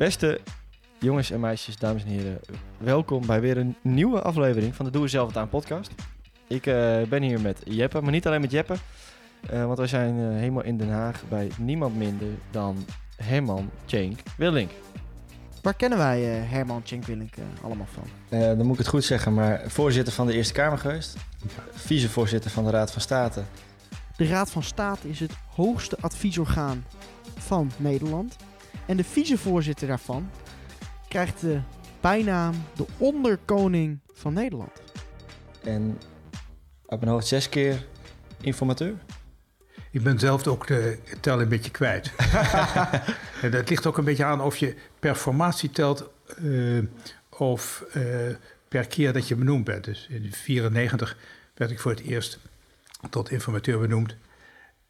Beste jongens en meisjes, dames en heren, welkom bij weer een nieuwe aflevering van de Doe Zelf Het Aan podcast. Ik eh, ben hier met Jeppe, maar niet alleen met Jeppe, eh, want wij zijn eh, helemaal in Den Haag bij niemand minder dan Herman Cenk Willink. Waar kennen wij eh, Herman Tjenkwillink eh allemaal van? Eh, dan moet ik het goed zeggen, maar voorzitter van de Eerste Kamer geweest, vicevoorzitter van de Raad van State. De Raad van State is het hoogste adviesorgaan van Nederland. En de vicevoorzitter daarvan krijgt de bijnaam de onderkoning van Nederland. En op mijn hoofd zes keer informateur. Ik ben zelf ook de tel een beetje kwijt. en dat ligt ook een beetje aan of je per formatie telt eh, of eh, per keer dat je benoemd bent. Dus in 1994 werd ik voor het eerst tot informateur benoemd.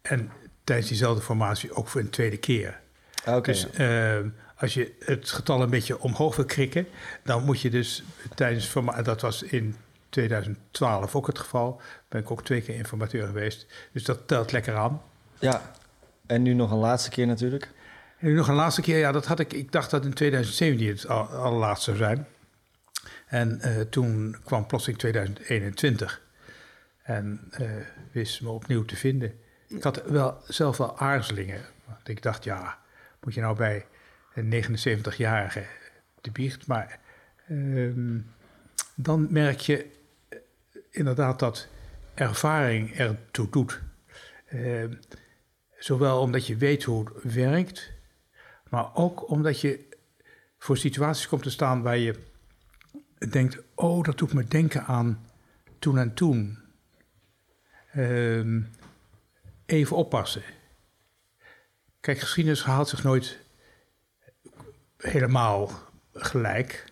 En tijdens diezelfde formatie ook voor een tweede keer. Oké. Dus eh, als je het getal een beetje omhoog wil krikken, dan moet je dus tijdens dat was in 2012 ook het geval, ben ik ook twee keer informateur geweest. Dus dat telt lekker aan. Ja, en nu nog een laatste keer natuurlijk. En nu nog een laatste keer, ja, dat had ik, ik dacht dat in 2017 het al, allerlaatste zou zijn. En eh, toen kwam plotseling 2021 en eh, wist me opnieuw te vinden. Ik had wel zelf wel aarzelingen, want ik dacht, ja, moet je nou bij een 79-jarige de biecht, maar ehm, dan merk je eh, inderdaad dat ervaring ertoe doet. Ehm, zowel omdat je weet hoe het werkt, maar ook omdat je voor situaties komt te staan waar je denkt: oh, dat doet me denken aan toen en toen. Ehm, even oppassen. Kijk, geschiedenis haalt zich nooit helemaal gelijk.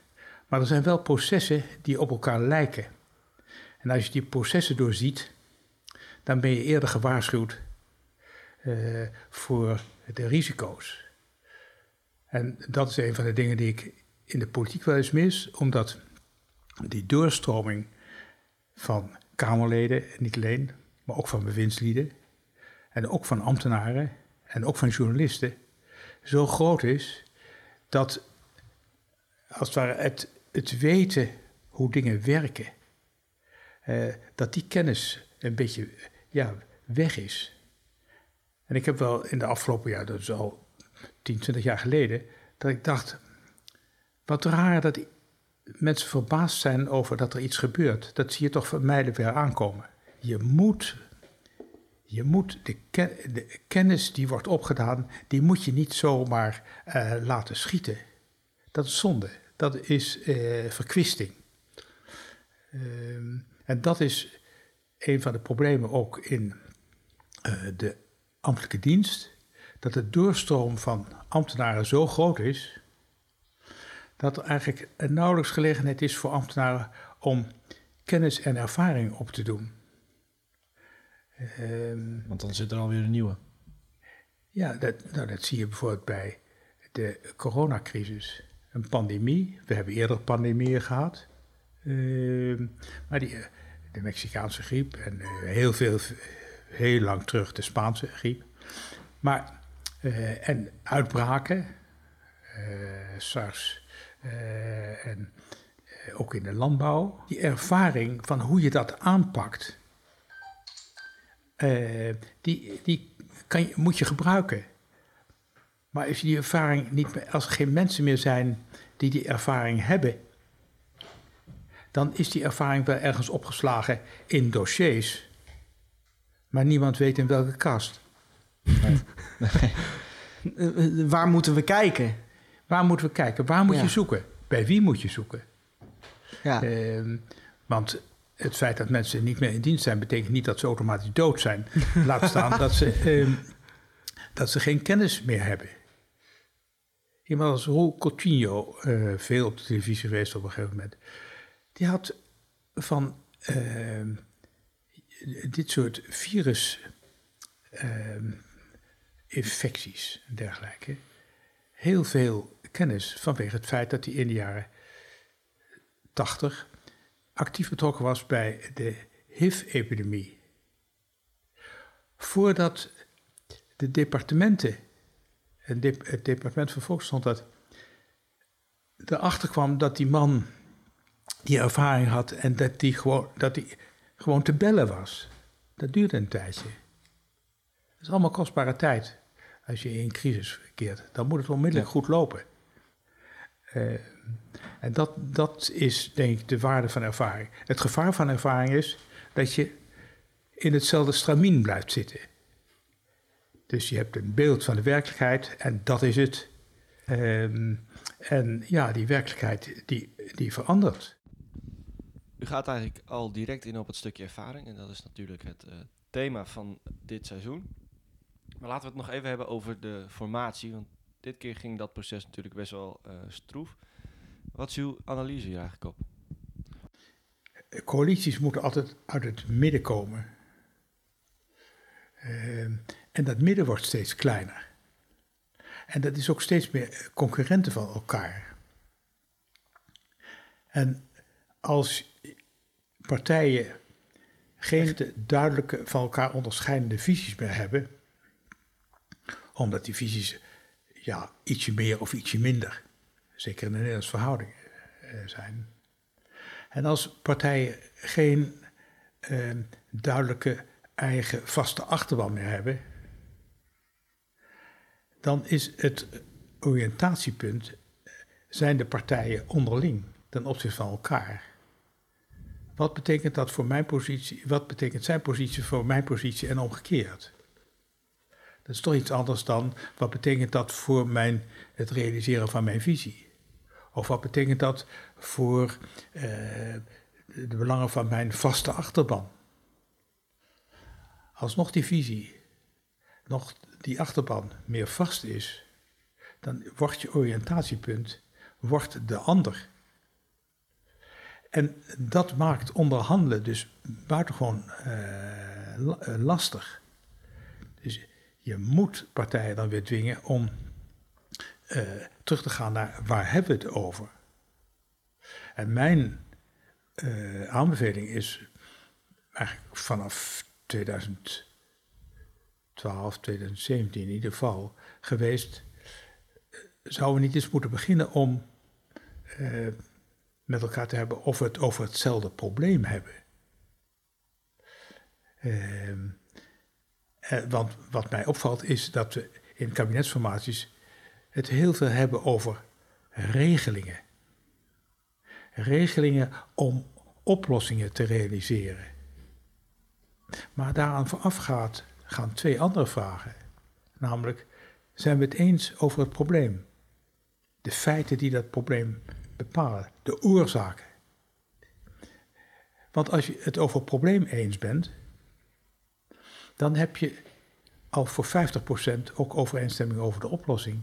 Maar er zijn wel processen die op elkaar lijken. En als je die processen doorziet, dan ben je eerder gewaarschuwd eh, voor de risico's. En dat is een van de dingen die ik in de politiek wel eens mis, omdat die doorstroming van Kamerleden, niet alleen, maar ook van bewindslieden, en ook van ambtenaren en ook van journalisten, zo groot is dat als het ware het, het weten hoe dingen werken, eh, dat die kennis een beetje ja, weg is. En ik heb wel in de afgelopen jaar, dat is al 10, 20 jaar geleden, dat ik dacht, wat raar dat mensen verbaasd zijn over dat er iets gebeurt. Dat zie je toch van mijlen ver aankomen. Je moet, je moet de, de kennis die wordt opgedaan, die moet je niet zomaar eh, laten schieten. Dat is zonde. Dat is eh, verkwisting. Ehm, en dat is een van de problemen ook in eh, de ambtelijke dienst. Dat de doorstroom van ambtenaren zo groot is. dat er eigenlijk nauwelijks gelegenheid is voor ambtenaren om kennis en ervaring op te doen. Ehm, Want dan zit er alweer een nieuwe. ja, dat, nou, dat zie je bijvoorbeeld bij de coronacrisis. Een pandemie. We hebben eerder pandemieën gehad. Ehm, maar die, eh, de Mexicaanse griep en eh, heel veel, heel lang terug de Spaanse griep. Maar, eh, en uitbraken, SARS en ook in de landbouw. Die ervaring van hoe je dat aanpakt, eh, die, die kan je, moet je gebruiken. Maar als, je die ervaring niet meer, als er geen mensen meer zijn die die ervaring hebben, dan is die ervaring wel ergens opgeslagen in dossiers. Maar niemand weet in welke kast. Waar moeten we kijken? Waar moeten we kijken? Waar moet Ja. je zoeken? Bij wie moet je zoeken? Ja. Ehm, want het feit dat mensen niet meer in dienst zijn, betekent niet dat ze automatisch dood zijn. Laat staan dat ze, ehm, dat ze geen kennis meer hebben. Iemand als Roel Coutinho, eh, veel op de televisie geweest op een gegeven moment, die had van ehm, dit soort virus ehm, en dergelijke heel veel kennis vanwege het feit dat hij in de jaren 80 actief betrokken was bij de HIV-epidemie. Voordat de departementen, het, de- het departement van Volksgezondheid, erachter kwam dat die man die ervaring had en dat die gewoon, dat die gewoon te bellen was. Dat duurde een tijdje. Dat is allemaal kostbare tijd als je in een crisis verkeert. Dan moet het onmiddellijk goed lopen. Uh, en dat, dat is denk ik de waarde van ervaring. Het gevaar van ervaring is dat je in hetzelfde stramien blijft zitten. Dus je hebt een beeld van de werkelijkheid en dat is het. Um, en ja, die werkelijkheid die, die verandert. U gaat eigenlijk al direct in op het stukje ervaring. En dat is natuurlijk het uh, thema van dit seizoen. Maar laten we het nog even hebben over de formatie. Want dit keer ging dat proces natuurlijk best wel uh, stroef. Wat is uw analyse hier eigenlijk op? Coalities moeten altijd uit het midden komen. Uh, en dat midden wordt steeds kleiner. En dat is ook steeds meer concurrenten van elkaar. En als partijen geen duidelijke van elkaar onderscheidende visies meer hebben, omdat die visies ja, ietsje meer of ietsje minder, zeker in de Nederlandse verhoudingen, eh, zijn. En als partijen geen eh, duidelijke eigen vaste achterban meer hebben, dan is het oriëntatiepunt, zijn de partijen onderling ten opzichte van elkaar. Wat betekent dat voor mijn positie, wat betekent zijn positie voor mijn positie en omgekeerd? Dat is toch iets anders dan wat betekent dat voor mijn, het realiseren van mijn visie? Of wat betekent dat voor uh, de belangen van mijn vaste achterban? Als nog die visie, nog die achterban meer vast is, dan wordt je oriëntatiepunt wordt de ander. En dat maakt onderhandelen dus buitengewoon uh, lastig. Dus je moet partijen dan weer dwingen om uh, terug te gaan naar waar hebben we het over. En mijn uh, aanbeveling is eigenlijk vanaf 2012, 2017 in ieder geval geweest. Zouden we niet eens moeten beginnen om met elkaar te hebben of we het over hetzelfde probleem hebben? Uh, want wat mij opvalt is dat we in kabinetsformaties het heel veel hebben over regelingen. Regelingen om oplossingen te realiseren. Maar daaraan voorafgaat gaan twee andere vragen. Namelijk, zijn we het eens over het probleem? De feiten die dat probleem bepalen, de oorzaken. Want als je het over het probleem eens bent, dan heb je al voor 50% ook overeenstemming over de oplossing.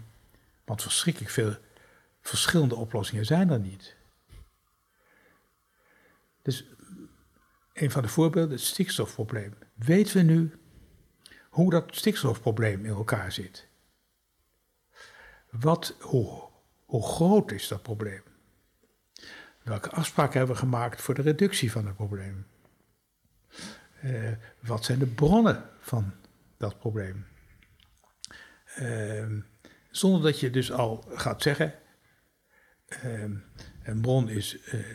Want verschrikkelijk veel verschillende oplossingen zijn er niet. Dus een van de voorbeelden, het stikstofprobleem. Weten we nu hoe dat stikstofprobleem in elkaar zit? Wat, hoe, groot is dat probleem? Welke afspraken hebben we gemaakt voor de reductie van het probleem? Uh, wat zijn de bronnen van dat probleem? Uh, zonder dat je dus al gaat zeggen, uh, een bron is, uh,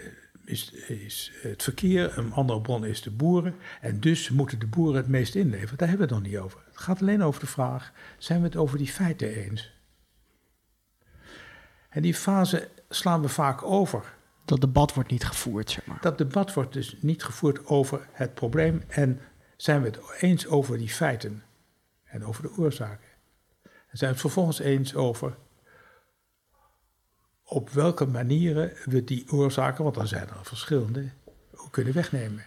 is, is het verkeer, een andere bron is de boeren. En dus moeten de boeren het meest inleveren. Daar hebben we het nog niet over. Het gaat alleen over de vraag, zijn we het over die feiten eens? En die fase slaan we vaak over. Dat debat wordt niet gevoerd, zeg maar. Dat debat wordt dus niet gevoerd over het probleem en zijn we het eens over die feiten en over de oorzaken. Zijn het vervolgens eens over op welke manieren we die oorzaken, want dan zijn er verschillende, kunnen wegnemen.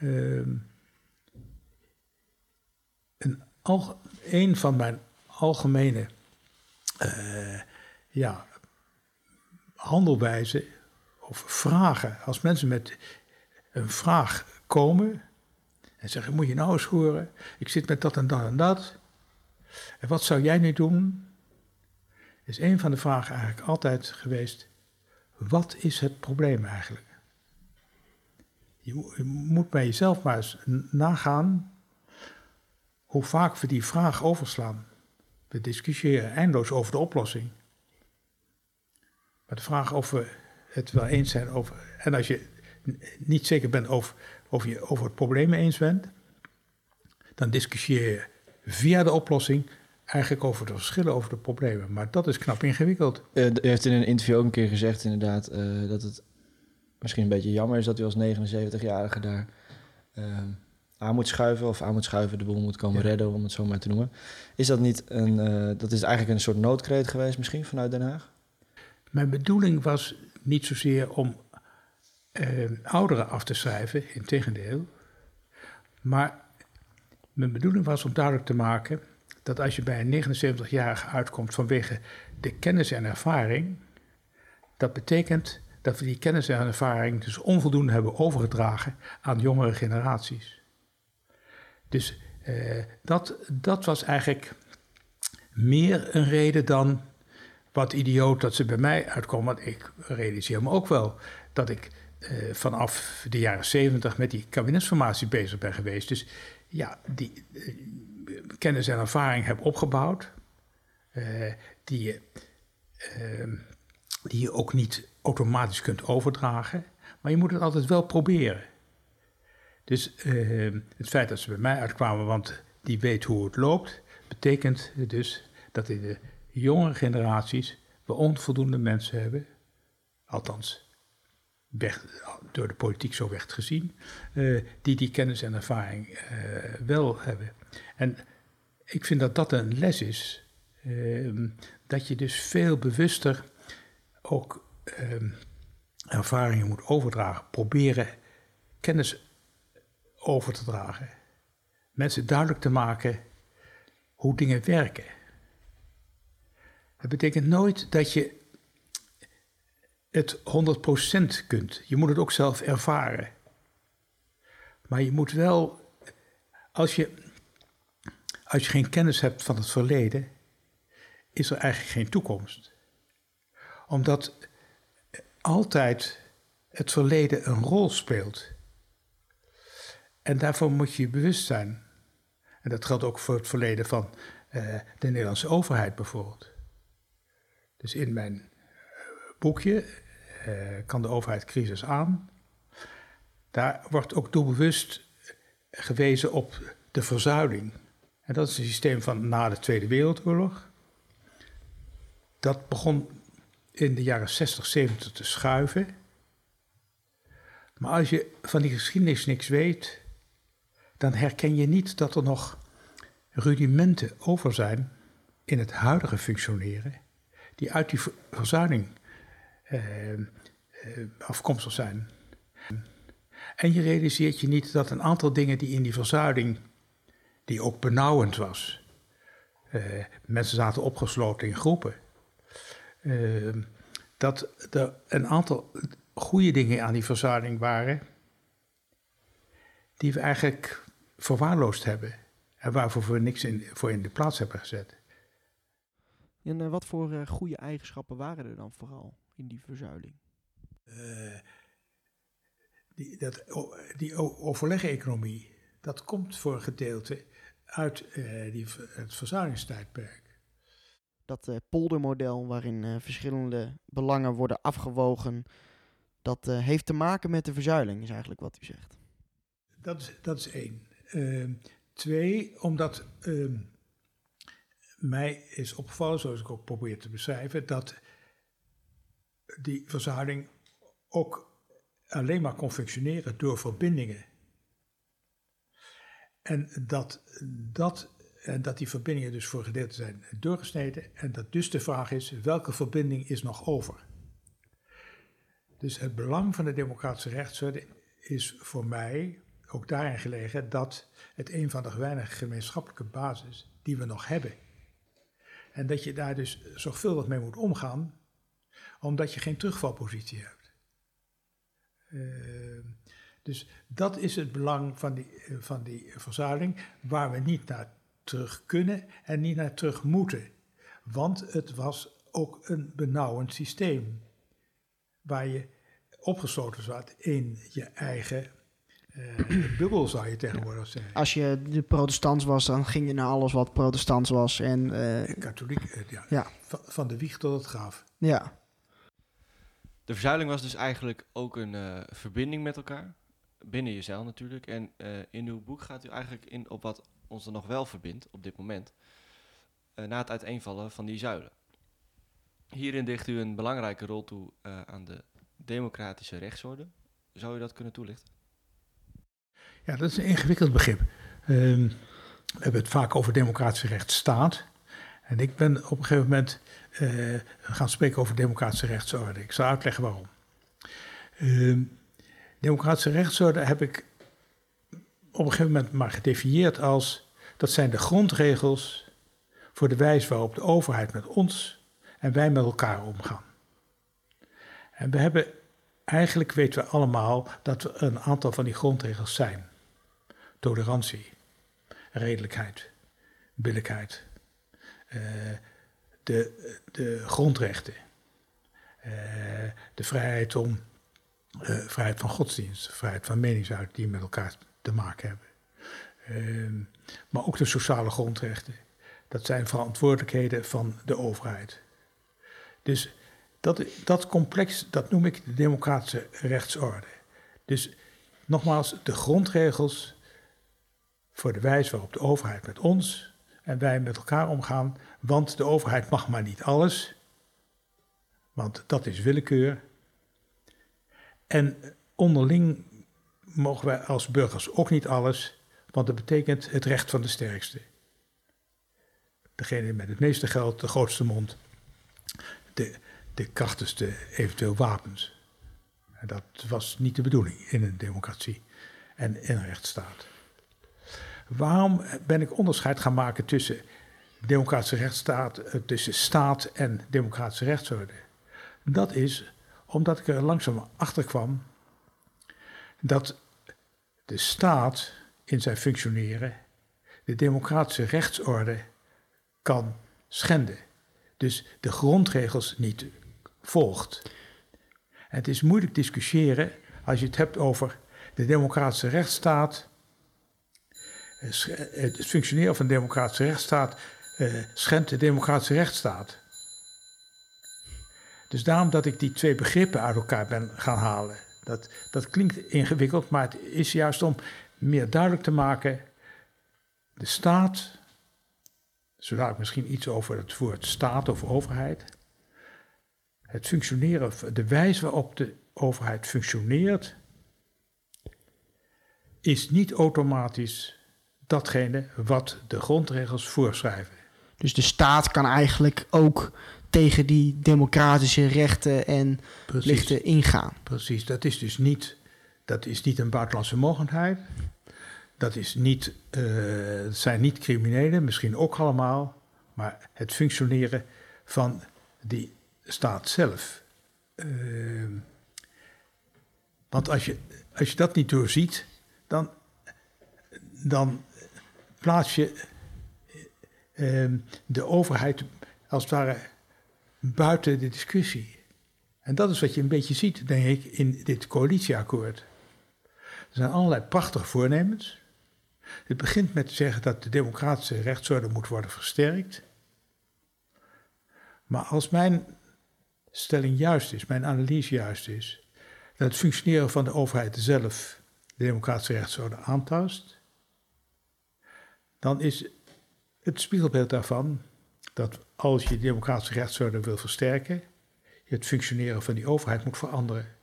Uh, een, van mijn algemene uh, ja, handelwijzen of vragen, als mensen met een vraag komen en zeggen: Moet je nou eens horen, ik zit met dat en dat en dat. En wat zou jij nu doen? Is een van de vragen eigenlijk altijd geweest: Wat is het probleem eigenlijk? Je, moet bij jezelf maar eens nagaan hoe vaak we die vraag overslaan. We discussiëren eindeloos over de oplossing. Maar de vraag of we het wel eens zijn over. En als je niet zeker bent of, of je over het probleem eens bent, dan discussieer je via de oplossing eigenlijk over de verschillen over de problemen. Maar dat is knap ingewikkeld. Uh, u heeft in een interview ook een keer gezegd, inderdaad, uh, dat het misschien een beetje jammer is dat u als 79-jarige daar uh, aan moet schuiven of aan moet schuiven, de boel moet komen ja. redden, om het zo maar te noemen. Is dat niet een, dat is eigenlijk een soort noodkreet geweest misschien vanuit Den Haag? Mijn bedoeling was niet zozeer om ouderen af te schrijven, in tegendeel. Maar mijn bedoeling was om duidelijk te maken dat als je bij een 79-jarige uitkomt vanwege de kennis en ervaring, dat betekent dat we die kennis en ervaring dus onvoldoende hebben overgedragen aan jongere generaties. Dus eh, dat, dat was eigenlijk meer een reden dan wat idioot dat ze bij mij uitkomen. Want ik realiseer me ook wel dat ik eh, vanaf de jaren 70 met die kabinetsformatie bezig ben geweest. Dus ja, die uh, kennis en ervaring heb opgebouwd, uh, die, je, uh, die je ook niet automatisch kunt overdragen, maar je moet het altijd wel proberen. Dus ehm, het feit dat ze bij mij uitkwamen, want die weet hoe het loopt, betekent dus dat in de jongere generaties we onvoldoende mensen hebben, althans door de politiek zo werd gezien, uh, die die kennis en ervaring uh, wel hebben. En ik vind dat dat een les is, uh, dat je dus veel bewuster ook ehm, ervaringen moet overdragen, proberen kennis over te dragen, mensen duidelijk te maken hoe dingen werken. Het betekent nooit dat je het 100% kunt. Je moet het ook zelf ervaren. Maar je moet wel, als je, als je geen kennis hebt van het verleden, is er eigenlijk geen toekomst. Omdat altijd het verleden een rol speelt. En daarvoor moet je je bewust zijn. En dat geldt ook voor het verleden van uh, de Nederlandse overheid bijvoorbeeld. Dus in mijn boekje, uh, Kan de overheid crisis aan? Daar wordt ook doelbewust gewezen op de verzuiling. En dat is een systeem van na de Tweede Wereldoorlog. Dat begon in de jaren 60, 70 te schuiven. Maar als je van die geschiedenis niks weet, dan herken je niet dat er nog rudimenten over zijn in het huidige functioneren, die uit die verzuiling eh, eh, afkomstig zijn. En je realiseert je niet dat een aantal dingen die in die verzuiling, die ook benauwend was, uh, mensen zaten opgesloten in groepen, uh, dat er een aantal goede dingen aan die verzuiling waren, die we eigenlijk verwaarloosd hebben en waarvoor we niks in, voor in de plaats hebben gezet. En uh, wat voor uh, goede eigenschappen waren er dan vooral in die verzuiling? Uh, die, dat, die overleg-economie, dat komt voor een gedeelte uit die, het verzuilingstijdperk. Dat poldermodel waarin verschillende belangen worden afgewogen, dat heeft te maken met de verzuiling, is eigenlijk wat u zegt. Dat is, dat is één. Uh, twee, omdat uh, mij is opgevallen, zoals ik ook probeer te beschrijven, dat die verzuiling ook alleen maar kon functioneren door verbindingen. En dat, dat, en dat die verbindingen dus voor gedeelte zijn doorgesneden. En dat dus de vraag is, welke verbinding is nog over? Dus het belang van de democratische rechtsorde is voor mij ook daarin gelegen dat het een van de weinige gemeenschappelijke basis die we nog hebben. En dat je daar dus zorgvuldig mee moet omgaan, omdat je geen terugvalpositie hebt. Uh, dus dat is het belang van die, van die verzuiling, waar we niet naar terug kunnen en niet naar terug moeten. Want het was ook een benauwend systeem, waar je opgesloten zat in je eigen uh, bubbel zou je tegenwoordig zeggen. Als je de protestant was, dan ging je naar alles wat protestants was. En, uh, Katholiek, uh, ja. ja. Van, van, de wieg tot het graf. Ja. de verzuiling was dus eigenlijk ook een eh, verbinding met elkaar. Binnen jezelf natuurlijk. En eh, in uw boek gaat u eigenlijk in op wat ons er nog wel verbindt op dit moment. eh, na het uiteenvallen van die zuilen. Hierin dicht u een belangrijke rol toe eh, aan de democratische rechtsorde. Zou u dat kunnen toelichten? Ja, dat is een ingewikkeld begrip. Ehm, we hebben het vaak over democratische rechtsstaat. En ik ben op een gegeven moment gaan spreken over democratische rechtsorde. Ik zal uitleggen waarom. Ehm, democratische rechtsorde heb ik op een gegeven moment maar gedefinieerd als... dat zijn de grondregels voor de wijze waarop de overheid met ons en wij met elkaar omgaan. En we hebben, eigenlijk weten we allemaal dat er een aantal van die grondregels zijn. Tolerantie, redelijkheid, billijkheid, eh, de, de grondrechten, eh, de vrijheid om, eh, vrijheid van godsdienst, vrijheid van meningsuiting die met elkaar te maken hebben. Ehm, maar ook de sociale grondrechten. Dat zijn verantwoordelijkheden van de overheid. Dus dat, dat complex, dat noem ik de democratische rechtsorde. Dus nogmaals, de grondregels voor de wijze waarop de overheid met ons en wij met elkaar omgaan. Want de overheid mag maar niet alles, want dat is willekeur. En onderling mogen wij als burgers ook niet alles, want dat betekent het recht van de sterkste. Degene met het meeste geld, de grootste mond, de, de krachtigste eventueel wapens. En dat was niet de bedoeling in een democratie en in een rechtsstaat. Waarom ben ik onderscheid gaan maken tussen democratische rechtsstaat, eh, tussen staat en democratische rechtsorde? Dat is omdat ik er langzaam achter kwam dat de staat in zijn functioneren de democratische rechtsorde kan schenden. Dus de grondregels niet volgt. Het is moeilijk discussiëren als je het hebt over de democratische rechtsstaat. eh, eh, Het functioneren van de democratische rechtsstaat eh, schendt de democratische rechtsstaat. Dus daarom dat ik die twee begrippen uit elkaar ben gaan halen. Dat, dat klinkt ingewikkeld, maar het is juist om meer duidelijk te maken. De staat, zodat ik misschien iets over het woord staat of overheid. Het functioneren, de wijze waarop de overheid functioneert, is niet automatisch datgene wat de grondregels voorschrijven. Dus de staat kan eigenlijk ook tegen die democratische rechten en plichten ingaan. Precies, dat is dus niet, dat is niet een buitenlandse mogendheid. Dat, is niet, eh, zijn niet criminelen, misschien ook allemaal, maar het functioneren van die staat zelf. Ehm, want als je, als je dat niet doorziet, dan, dan plaats je ehm, de overheid als het ware buiten de discussie. En dat is wat je een beetje ziet, denk ik, in dit coalitieakkoord. Er zijn allerlei prachtige voornemens. Het begint met te zeggen dat de democratische rechtsorde moet worden versterkt. Maar als mijn stelling juist is, mijn analyse juist is, dat het functioneren van de overheid zelf de democratische rechtsorde aantast, dan is het spiegelbeeld daarvan dat als je de democratische rechtsorde wil versterken, je het functioneren van die overheid moet veranderen.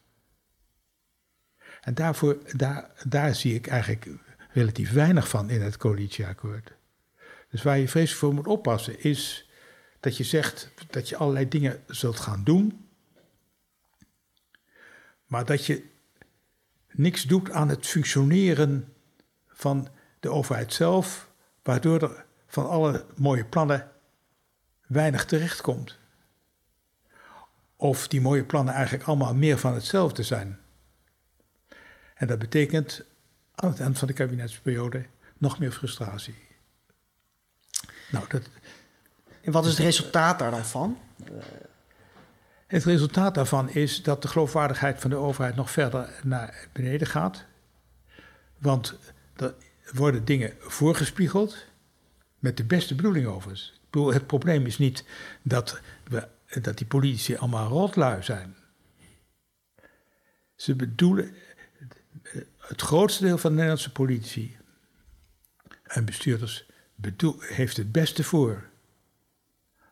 En daarvoor, daar, daar zie ik eigenlijk relatief weinig van in het coalitieakkoord. Dus waar je vreselijk voor moet oppassen is dat je zegt dat je allerlei dingen zult gaan doen, maar dat je niks doet aan het functioneren van de overheid zelf, waardoor er van alle mooie plannen weinig terechtkomt. Of die mooie plannen eigenlijk allemaal meer van hetzelfde zijn. En dat betekent aan het eind van de kabinetsperiode nog meer frustratie. Nou, dat, En wat is het resultaat daar dan van? het resultaat daarvan is dat de geloofwaardigheid van de overheid nog verder naar beneden gaat. Want er worden dingen voorgespiegeld met de beste bedoeling overigens. Bedoel, het probleem is niet dat, we, dat die politici allemaal rotlui zijn. Ze bedoelen, het grootste deel van de Nederlandse politici en bestuurders bedoel, heeft het beste voor.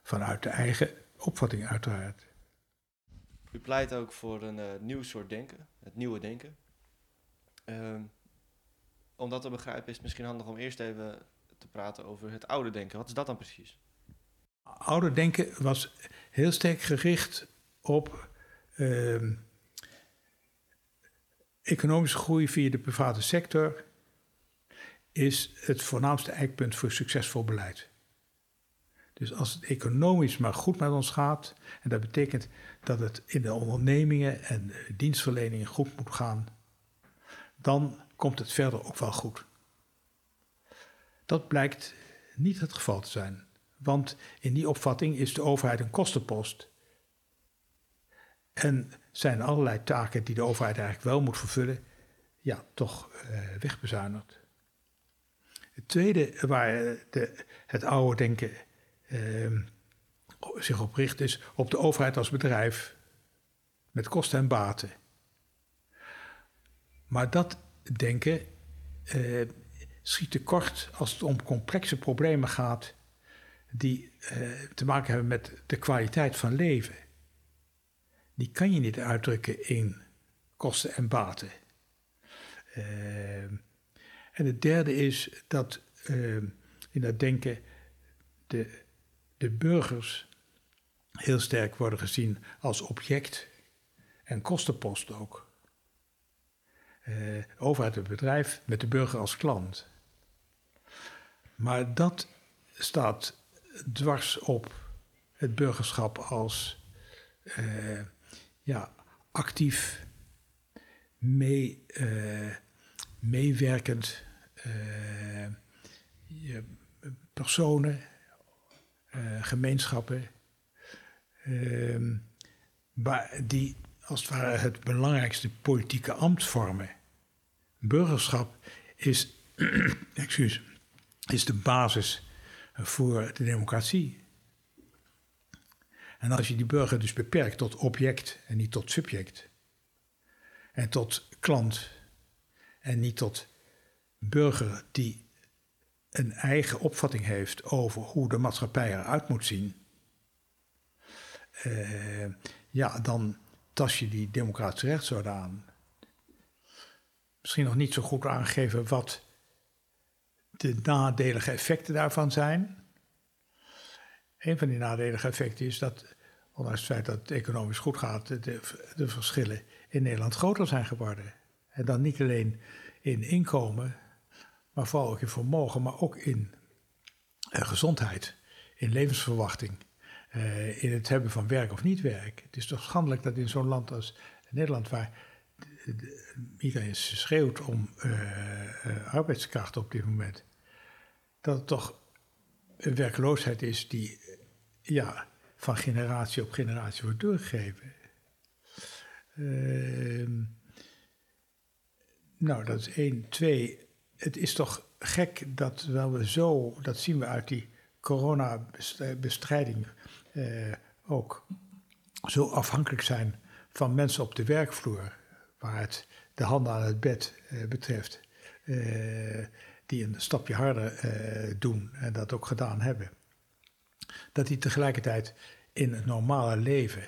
Vanuit de eigen opvatting uiteraard. U pleit ook voor een uh, nieuw soort denken, het nieuwe denken. Uh, om dat te begrijpen is het misschien handig om eerst even te praten over het oude denken. Wat is dat dan precies? Oude denken was heel sterk gericht op uh, economische groei via de private sector. Is het voornaamste eikpunt voor succesvol beleid. Dus als het economisch maar goed met ons gaat, en dat betekent dat het in de ondernemingen en dienstverleningen goed moet gaan, dan komt het verder ook wel goed. Dat blijkt niet het geval te zijn, want in die opvatting is de overheid een kostenpost. En zijn allerlei taken die de overheid eigenlijk wel moet vervullen, ja, toch uh, wegbezuinigd. Het tweede waar de, het oude denken uh, zich op richt is op de overheid als bedrijf met kosten en baten. Maar dat denken uh, schiet tekort als het om complexe problemen gaat die uh, te maken hebben met de kwaliteit van leven. Die kan je niet uitdrukken in kosten en baten. Uh, en het derde is dat in dat denken de de burgers heel sterk worden gezien als object en kostenpost ook. Uh, overheid het bedrijf met de burger als klant. Maar dat staat dwars op het burgerschap als uh, ja, actief, mee, uh, meewerkend personen uh, gemeenschappen, uh, die als het ware het belangrijkste politieke ambt vormen. Burgerschap is, excuus, is de basis voor de democratie. En als je die burger dus beperkt tot object en niet tot subject, en tot klant en niet tot burger die een eigen opvatting heeft over hoe de maatschappij eruit moet zien, uh, ja, dan tas je die democratische rechtsorde aan. Misschien nog niet zo goed aangeven wat de nadelige effecten daarvan zijn. Een van die nadelige effecten is dat, ondanks het feit dat het economisch goed gaat, de, de verschillen in Nederland groter zijn geworden. En dan niet alleen in inkomen, maar vooral ook in vermogen, maar ook in uh, gezondheid, in levensverwachting, uh, in het hebben van werk of niet werk. Het is toch schandelijk dat in zo'n land als Nederland, waar de, de, iedereen schreeuwt om uh, arbeidskracht op dit moment, dat het toch een werkloosheid is die ja, van generatie op generatie wordt doorgegeven. Ehm, nou, dat is één. Twee, het is toch gek dat wel we zo, dat zien we uit die coronabestrijding eh, ook, zo afhankelijk zijn van mensen op de werkvloer, waar het de handen aan het bed eh, betreft, eh, die een stapje harder eh, doen en dat ook gedaan hebben. Dat die tegelijkertijd in het normale leven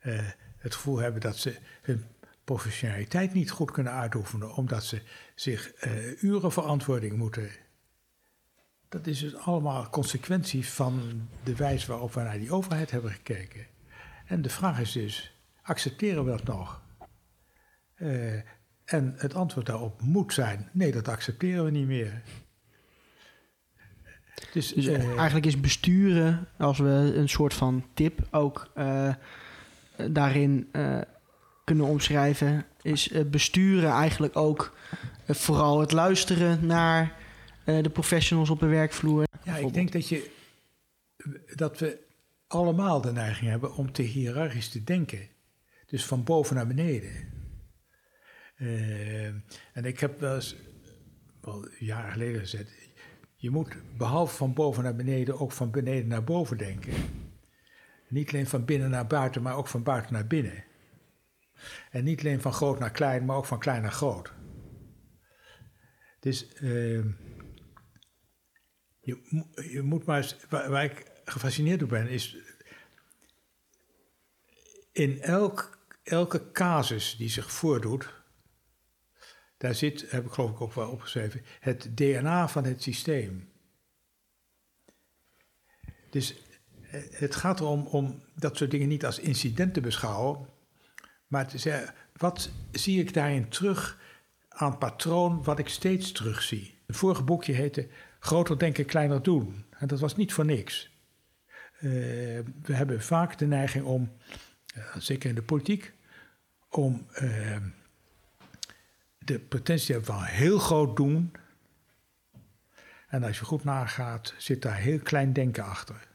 eh, het gevoel hebben dat ze hun professionaliteit niet goed kunnen uitoefenen, omdat ze zich uh, uren verantwoording moeten. Dat is dus allemaal consequentie van de wijze waarop we naar die overheid hebben gekeken. En de vraag is dus, accepteren we dat nog? En het antwoord daarop moet zijn, nee, dat accepteren we niet meer. Dus, dus uh, eigenlijk is besturen, als we een soort van tip ook daarin kunnen omschrijven, is besturen eigenlijk ook vooral het luisteren naar de professionals op de werkvloer. Ja, ik denk dat, je, dat we allemaal de neiging hebben om te hiërarchisch te denken. Dus van boven naar beneden. En ik heb wel eens, wel jaren geleden gezegd, je moet behalve van boven naar beneden ook van beneden naar boven denken. Niet alleen van binnen naar buiten, maar ook van buiten naar binnen. En niet alleen van groot naar klein, maar ook van klein naar groot. Dus uh, je, je, moet maar eens, waar, waar, ik gefascineerd door ben, is in elk, elke casus die zich voordoet, daar zit, heb ik geloof ik ook wel opgeschreven, het DNA van het systeem. Dus eh, het gaat erom om dat soort dingen niet als incident te beschouwen, maar te zeggen, wat zie ik daarin terug aan patroon wat ik steeds terugzie? Het vorige boekje heette Groter denken, kleiner doen. En dat was niet voor niks. Uh, we hebben vaak de neiging om, uh, zeker in de politiek, om de potentie van heel groot doen. En als je goed nagaat, zit daar heel klein denken achter.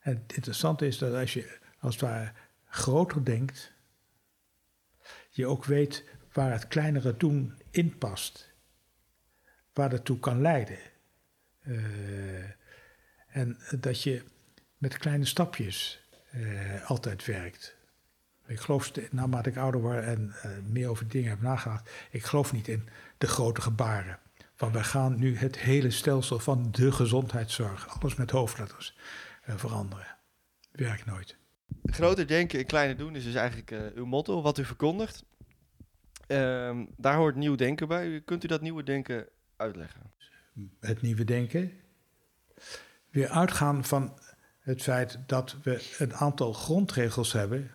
En het interessante is dat als je als het ware groter denkt, je ook weet waar het kleinere doen in past. Waar dat toe kan leiden. Uh, en dat je met kleine stapjes uh, altijd werkt. Ik geloof, naarmate ik ouder word en uh, meer over dingen heb nagedacht, ik geloof niet in de grote gebaren. Want wij gaan nu het hele stelsel van de gezondheidszorg, alles met hoofdletters, uh, veranderen. Werkt nooit. Groter denken en kleiner doen is dus eigenlijk uh, uw motto, wat u verkondigt. Ehm, daar hoort nieuw denken bij. Kunt u dat nieuwe denken uitleggen? Het nieuwe denken. Weer uitgaan van het feit dat we een aantal grondregels hebben,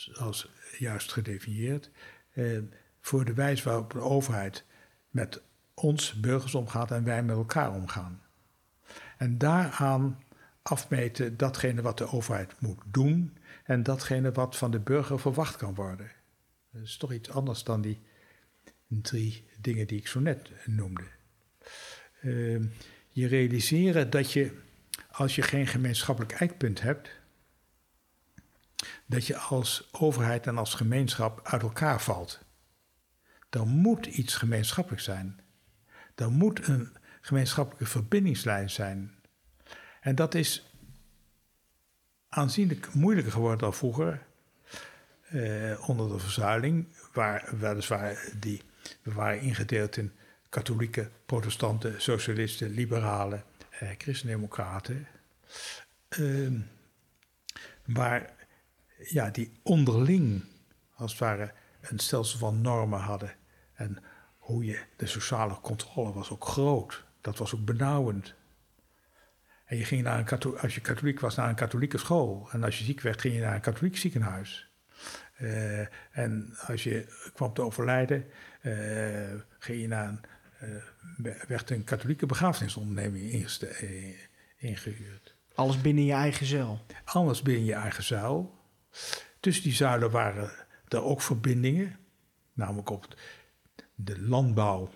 zoals juist gedefinieerd, voor de wijze waarop de overheid met ons burgers omgaat en wij met elkaar omgaan. En daaraan afmeten datgene wat de overheid moet doen en datgene wat van de burger verwacht kan worden. Dat is toch iets anders dan die drie dingen die ik zo net noemde. Uh, je realiseren dat je, als je geen gemeenschappelijk eikpunt hebt, dat je als overheid en als gemeenschap uit elkaar valt. Er moet iets gemeenschappelijk zijn. Er moet een gemeenschappelijke verbindingslijn zijn. En dat is aanzienlijk moeilijker geworden dan vroeger. Eh, onder de verzuiling, waar weliswaar die, we waren ingedeeld in katholieken, protestanten, socialisten, liberalen, eh, christendemocraten. Uh, waar ja, die onderling, als het ware, een stelsel van normen hadden. En hoe je, de sociale controle was ook groot. Dat was ook benauwend. En je ging naar een als je katholiek was, naar een katholieke school. En als je ziek werd, ging je naar een katholiek ziekenhuis. Uh, en als je kwam te overlijden, uh, ging je naar een, uh, werd een katholieke begrafenisonderneming ingehuurd. Alles binnen je eigen zuil? Alles binnen je eigen zuil. Tussen die zuilen waren er ook verbindingen, namelijk op de landbouw,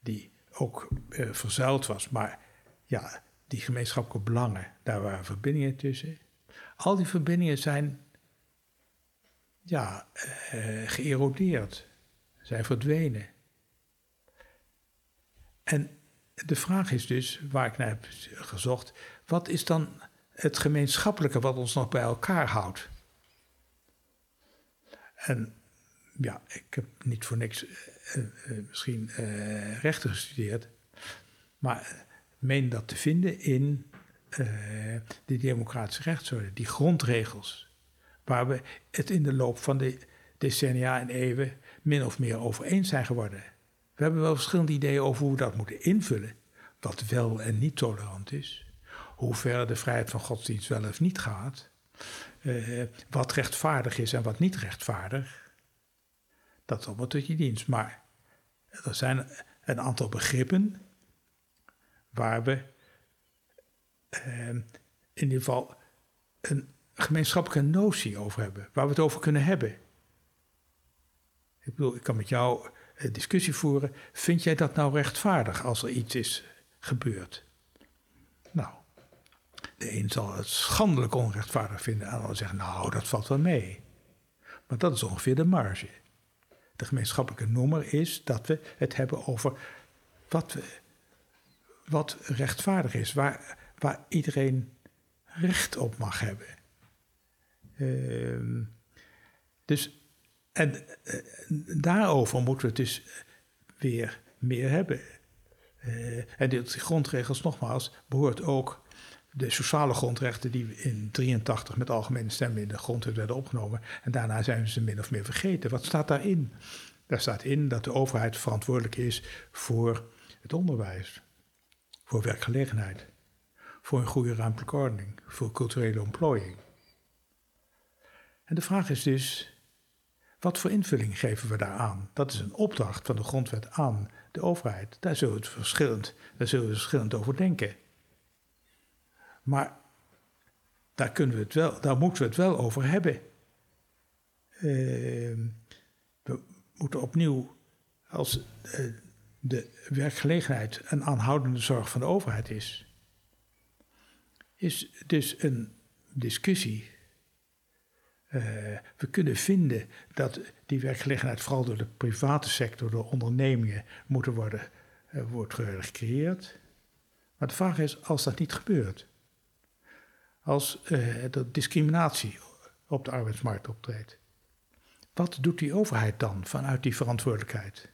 die ook uh, verzuild was. Maar ja, die gemeenschappelijke belangen, daar waren verbindingen tussen. Al die verbindingen zijn ja, uh, geërodeerd, zijn verdwenen. En de vraag is dus, waar ik naar heb gezocht, wat is dan het gemeenschappelijke wat ons nog bij elkaar houdt? En ja, ik heb niet voor niks uh, uh, misschien uh, rechten gestudeerd, maar meen dat te vinden in de democratische rechtsorde, die grondregels, waar we het in de loop van de decennia en eeuwen min of meer over eens zijn geworden. We hebben wel verschillende ideeën over hoe we dat moeten invullen, wat wel en niet tolerant is, hoe ver de vrijheid van godsdienst wel of niet gaat, wat rechtvaardig is en wat niet rechtvaardig. Dat is allemaal tot je dienst. Maar er zijn een aantal begrippen waar we eh, in ieder geval een gemeenschappelijke notie over hebben, waar we het over kunnen hebben. Ik bedoel, ik kan met jou een discussie voeren. Vind jij dat nou rechtvaardig als er iets is gebeurd? Nou, de een zal het schandelijk onrechtvaardig vinden, en de zegt, nou, dat valt wel mee. Maar dat is ongeveer de marge de gemeenschappelijke noemer is dat we het hebben over wat, wat rechtvaardig is, waar, waar iedereen recht op mag hebben. Ehm, dus, en eh, daarover moeten we het dus weer meer hebben. Uh, en die grondregels, nogmaals, behoort ook de sociale grondrechten die in 83 met algemene stemmen in de grondwet werden opgenomen. En daarna zijn ze min of meer vergeten. Wat staat daarin? Daar staat in dat de overheid verantwoordelijk is voor het onderwijs, voor werkgelegenheid, voor een goede ruimtelijke ordening, voor culturele ontplooiing. En de vraag is dus, wat voor invulling geven we daaraan? Dat is een opdracht van de grondwet aan de overheid. Daar zullen we, verschillend, daar zullen we verschillend over denken. Maar daar, kunnen we het wel, daar moeten we het wel over hebben. Uh, we moeten opnieuw, als uh, de werkgelegenheid een aanhoudende zorg van de overheid is, is dus een discussie. Uh, we kunnen vinden dat die werkgelegenheid vooral door de private sector, door ondernemingen, moeten worden, uh, wordt gecreëerd. Maar de vraag is, als dat niet gebeurt, als uh, er discriminatie op de arbeidsmarkt optreedt, wat doet die overheid dan vanuit die verantwoordelijkheid?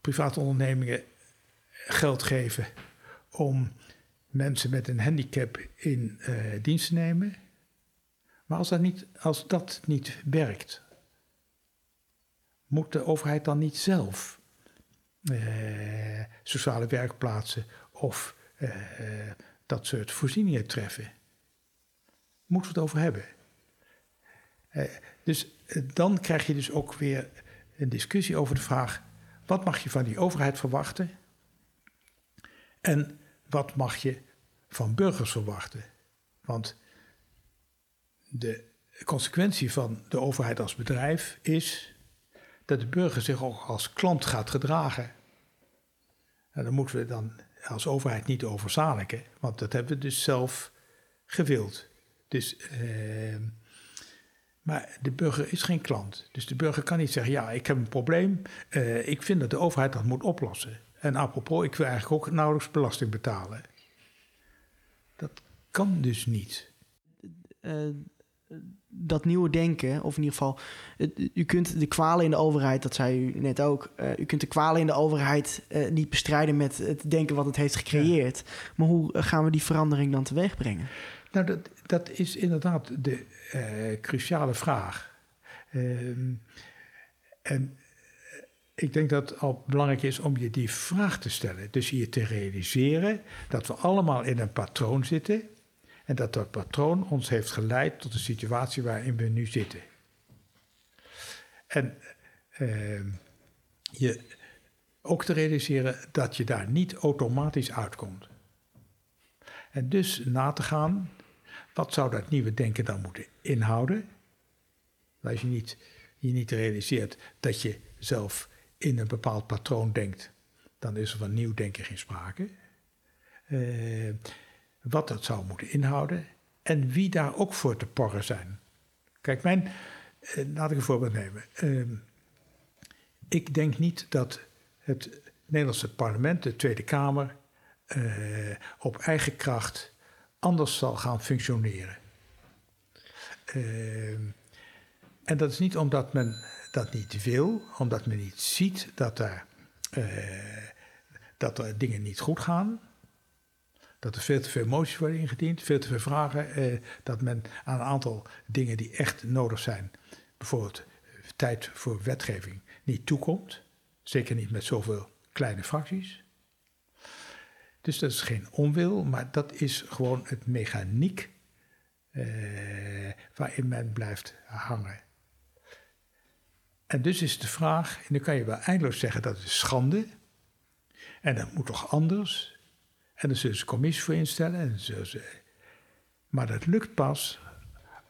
Private ondernemingen geld geven om mensen met een handicap in uh, dienst te nemen. Maar als dat, niet, als dat niet werkt, moet de overheid dan niet zelf uh, sociale werkplaatsen of dat soort voorzieningen treffen? Moeten we het over hebben? dus dan krijg je dus ook weer een discussie over de vraag: wat mag je van die overheid verwachten? En wat mag je van burgers verwachten? Want de consequentie van de overheid als bedrijf is dat de burger zich ook als klant gaat gedragen. En daar moeten we dan als overheid niet over want dat hebben we dus zelf gewild. Dus, uh, maar de burger is geen klant. Dus de burger kan niet zeggen: Ja, ik heb een probleem. Uh, ik vind dat de overheid dat moet oplossen. En apropos, ik wil eigenlijk ook nauwelijks belasting betalen. Dat kan dus niet. Uh, dat nieuwe denken, of in ieder geval, u kunt de kwalen in de overheid, dat zei u net ook, uh, u kunt de kwalen in de overheid uh, niet bestrijden met het denken wat het heeft gecreëerd. Ja. Maar hoe gaan we die verandering dan teweeg brengen? Nou, dat, dat is inderdaad de uh, cruciale vraag. Ehm, en ik denk dat het al belangrijk is om je die vraag te stellen. Dus je te realiseren dat we allemaal in een patroon zitten. En dat dat patroon ons heeft geleid tot de situatie waarin we nu zitten. En uh, je ook te realiseren dat je daar niet automatisch uitkomt. En dus na te gaan, wat zou dat nieuwe denken dan moeten inhouden? Als je niet, je niet realiseert dat je zelf in een bepaald patroon denkt, dan is er van nieuw denken geen sprake. Uh, wat dat zou moeten inhouden en wie daar ook voor te porren zijn. Kijk, mijn, eh, laat ik een voorbeeld nemen. Uh, ik denk niet dat het Nederlandse parlement, de Tweede Kamer, uh, op eigen kracht anders zal gaan functioneren. Uh, en dat is niet omdat men dat niet wil, omdat men niet ziet dat er, uh, dat er dingen niet goed gaan dat er veel te veel moties worden ingediend, veel te veel vragen. Eh, dat men aan een aantal dingen die echt nodig zijn, bijvoorbeeld eh, tijd voor wetgeving, niet toekomt. Zeker niet met zoveel kleine fracties. Dus dat is geen onwil, maar dat is gewoon het mechaniek eh, waarin men blijft hangen. En dus is de vraag, en dan kan je wel eindeloos zeggen dat is schande. En dat moet toch anders? En daar zullen ze commissie voor instellen. En ze, maar dat lukt pas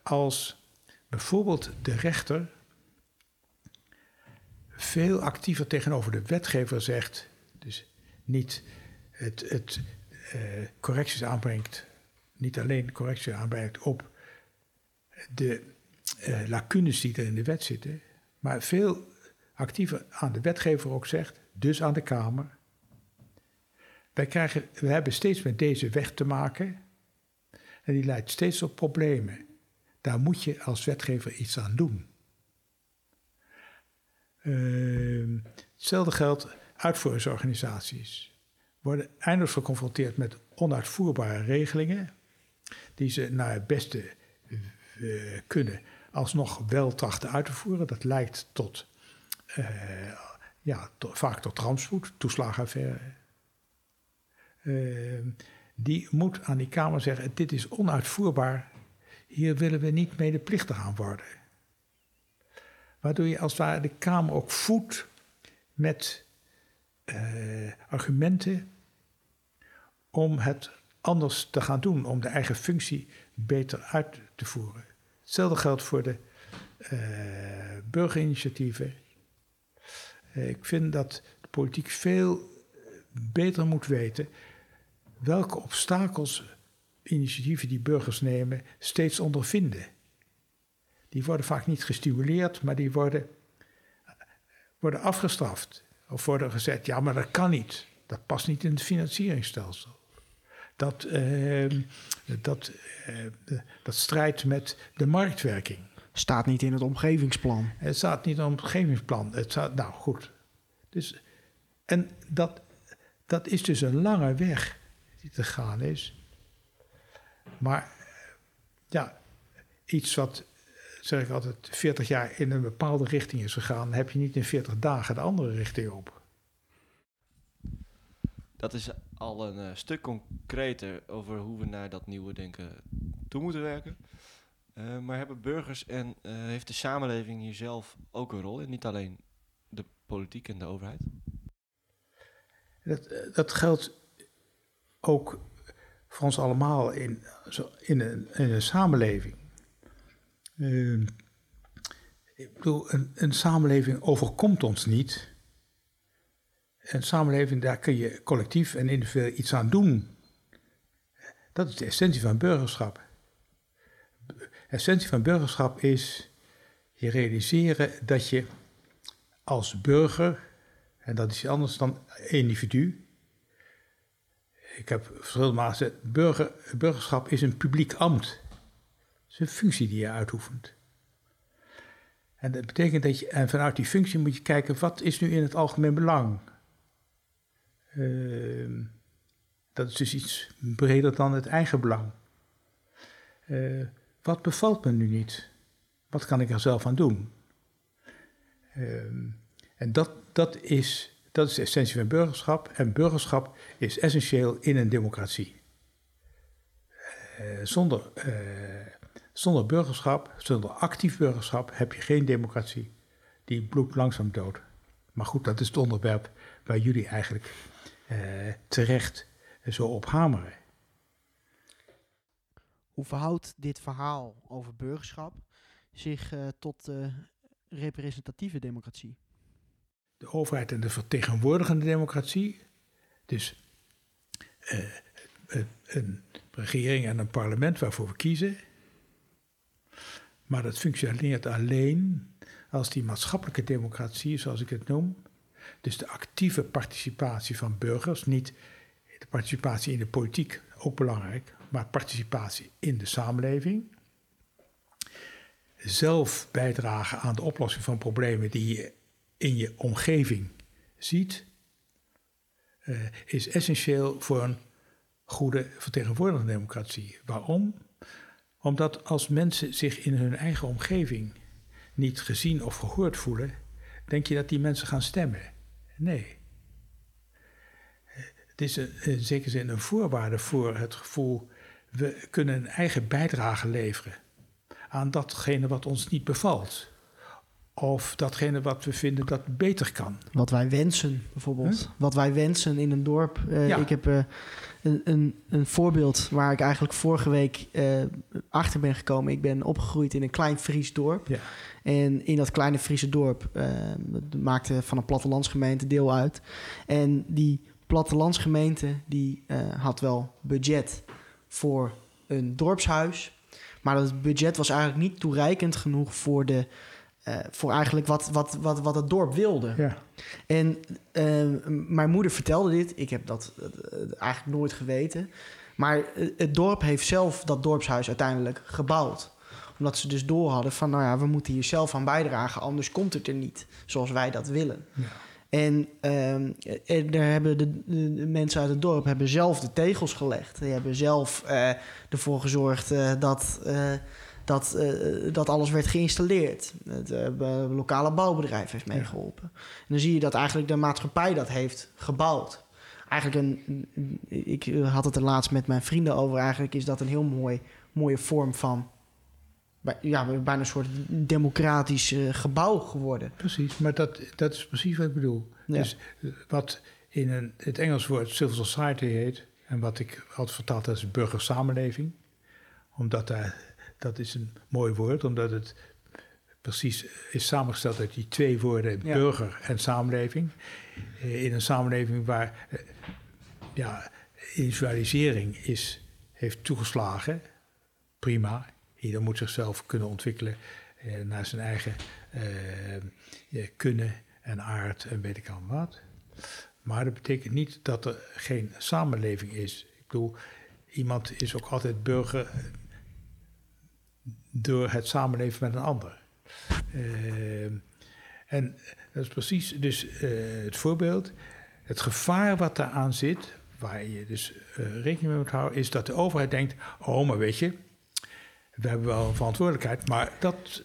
als bijvoorbeeld de rechter veel actiever tegenover de wetgever zegt. Dus niet het, het uh, correcties aanbrengt, niet alleen correcties aanbrengt op de uh, lacunes die er in de wet zitten, maar veel actiever aan de wetgever ook zegt, dus aan de Kamer wij, krijgen, we hebben steeds met deze weg te maken. En die leidt steeds tot problemen. Daar moet je als wetgever iets aan doen. Uh, hetzelfde geldt uitvoeringsorganisaties. Worden eindeloos geconfronteerd met onuitvoerbare regelingen. Die ze naar het beste uh, kunnen alsnog wel trachten uit te voeren. Dat leidt tot, uh, ja, vaak tot rampspoed, toeslagenaffaire. Uh, die moet aan die Kamer zeggen: dit is onuitvoerbaar. Hier willen we niet medeplichtig aan worden. Waardoor je als het ware de Kamer ook voedt met uh, argumenten om het anders te gaan doen, om de eigen functie beter uit te voeren. Hetzelfde geldt voor de uh, burgerinitiatieven. Uh, ik vind dat de politiek veel beter moet weten welke obstakels initiatieven die burgers nemen steeds ondervinden. Die worden vaak niet gestimuleerd, maar die worden, worden afgestraft. Of worden gezegd, ja, maar dat kan niet. Dat past niet in het financieringsstelsel. Dat, uh, dat, uh, dat strijdt met de marktwerking. Staat niet in het omgevingsplan. Het staat niet in het omgevingsplan. Het staat, nou goed. Dus, en dat, dat is dus een lange weg die te gaan is. Maar ja, iets wat, zeg ik altijd, 40 jaar in een bepaalde richting is gegaan, heb je niet in 40 dagen de andere richting op. Dat is al een uh, stuk concreter over hoe we naar dat nieuwe denken toe moeten werken. Uh, maar hebben burgers en uh, heeft de samenleving hier zelf ook een rol in? Niet alleen de politiek en de overheid? Dat, dat geldt ook voor ons allemaal in, in, een, in een samenleving. Uh, ik bedoel, een, een, samenleving overkomt ons niet. Een samenleving, daar kun je collectief en individueel iets aan doen. Dat is de essentie van burgerschap. De essentie van burgerschap is je realiseren dat je als burger, en dat is anders dan individu, ik heb verschillende gezegd, burger, burgerschap is een publiek ambt. Het is een functie die je uitoefent. En dat betekent dat je, en vanuit die functie moet je kijken, wat is nu in het algemeen belang? Uh, dat is dus iets breder dan het eigen belang. Uh, wat bevalt me nu niet? Wat kan ik er zelf aan doen? Uh, en dat, dat is dat is de essentie van burgerschap. En burgerschap is essentieel in een democratie. Uh, zonder, uh, zonder burgerschap, zonder actief burgerschap, heb je geen democratie. Die bloedt langzaam dood. Maar goed, dat is het onderwerp waar jullie eigenlijk uh, terecht zo op hameren. Hoe verhoudt dit verhaal over burgerschap zich tot representatieve democratie? Overheid en de vertegenwoordigende democratie. Dus uh, een regering en een parlement waarvoor we kiezen. Maar dat functioneert alleen als die maatschappelijke democratie, zoals ik het noem, dus de actieve participatie van burgers, niet de participatie in de politiek, ook belangrijk, maar participatie in de samenleving. Zelf bijdragen aan de oplossing van problemen die in je omgeving ziet, uh, is essentieel voor een goede vertegenwoordigende democratie. Waarom? Omdat als mensen zich in hun eigen omgeving niet gezien of gehoord voelen, denk je dat die mensen gaan stemmen. Nee. Het is in zekere zin een voorwaarde voor het gevoel, we kunnen een eigen bijdrage leveren aan datgene wat ons niet bevalt. Of datgene wat we vinden dat beter kan. Wat wij wensen, bijvoorbeeld. Huh? Wat wij wensen in een dorp. Uh, ja. Ik heb uh, een, een, een, voorbeeld waar ik eigenlijk vorige week uh, achter ben gekomen. Ik ben opgegroeid in een klein Fries dorp. Ja. En in dat kleine Friese dorp maakte van een plattelandsgemeente deel uit. En die plattelandsgemeente die had wel budget voor een dorpshuis. Maar dat budget was eigenlijk niet toereikend genoeg voor de uh, voor eigenlijk wat, wat, wat, wat het dorp wilde. Ja. En uh, mijn moeder vertelde dit. Ik heb dat uh, eigenlijk nooit geweten. Maar eh, het dorp heeft zelf dat dorpshuis uiteindelijk gebouwd. Omdat ze dus door hadden van, nou ja, we moeten hier zelf aan bijdragen, anders komt het er niet zoals wij dat willen. Ja. En eh, daar hebben de, de- de mensen uit het dorp hebben zelf de tegels gelegd. Die hebben zelf eh, ervoor gezorgd eh, dat, eh, dat, eh, dat alles werd geïnstalleerd. Het eh, lokale bouwbedrijf heeft meegeholpen. En dan zie je dat eigenlijk de maatschappij dat heeft gebouwd. Eigenlijk een, ik had het er laatst met mijn vrienden over. Eigenlijk is dat een heel mooi, mooie vorm van ja, bijna een soort democratisch eh, gebouw geworden. Precies, maar dat, dat is precies wat ik bedoel. Ja. Dus wat in een, het Engels woord civil society heet, en wat ik altijd vertaald als burgersamenleving, omdat daar, dat is een mooi woord, omdat het precies is samengesteld uit die twee woorden, Ja. burger en samenleving. Eh, In een samenleving waar eh, ja, individualisering is, heeft toegeslagen, prima. Ieder moet zichzelf kunnen ontwikkelen eh, naar zijn eigen kunnen en aard en weet ik al wat. Maar dat betekent niet dat er geen samenleving is. Ik bedoel, iemand is ook altijd burger door het samenleven met een ander. Eh, en dat is precies dus eh, het voorbeeld. Het gevaar wat daaraan zit, waar je dus eh, rekening mee moet houden, is dat de overheid denkt: oh, maar weet je, we hebben wel een verantwoordelijkheid, maar dat.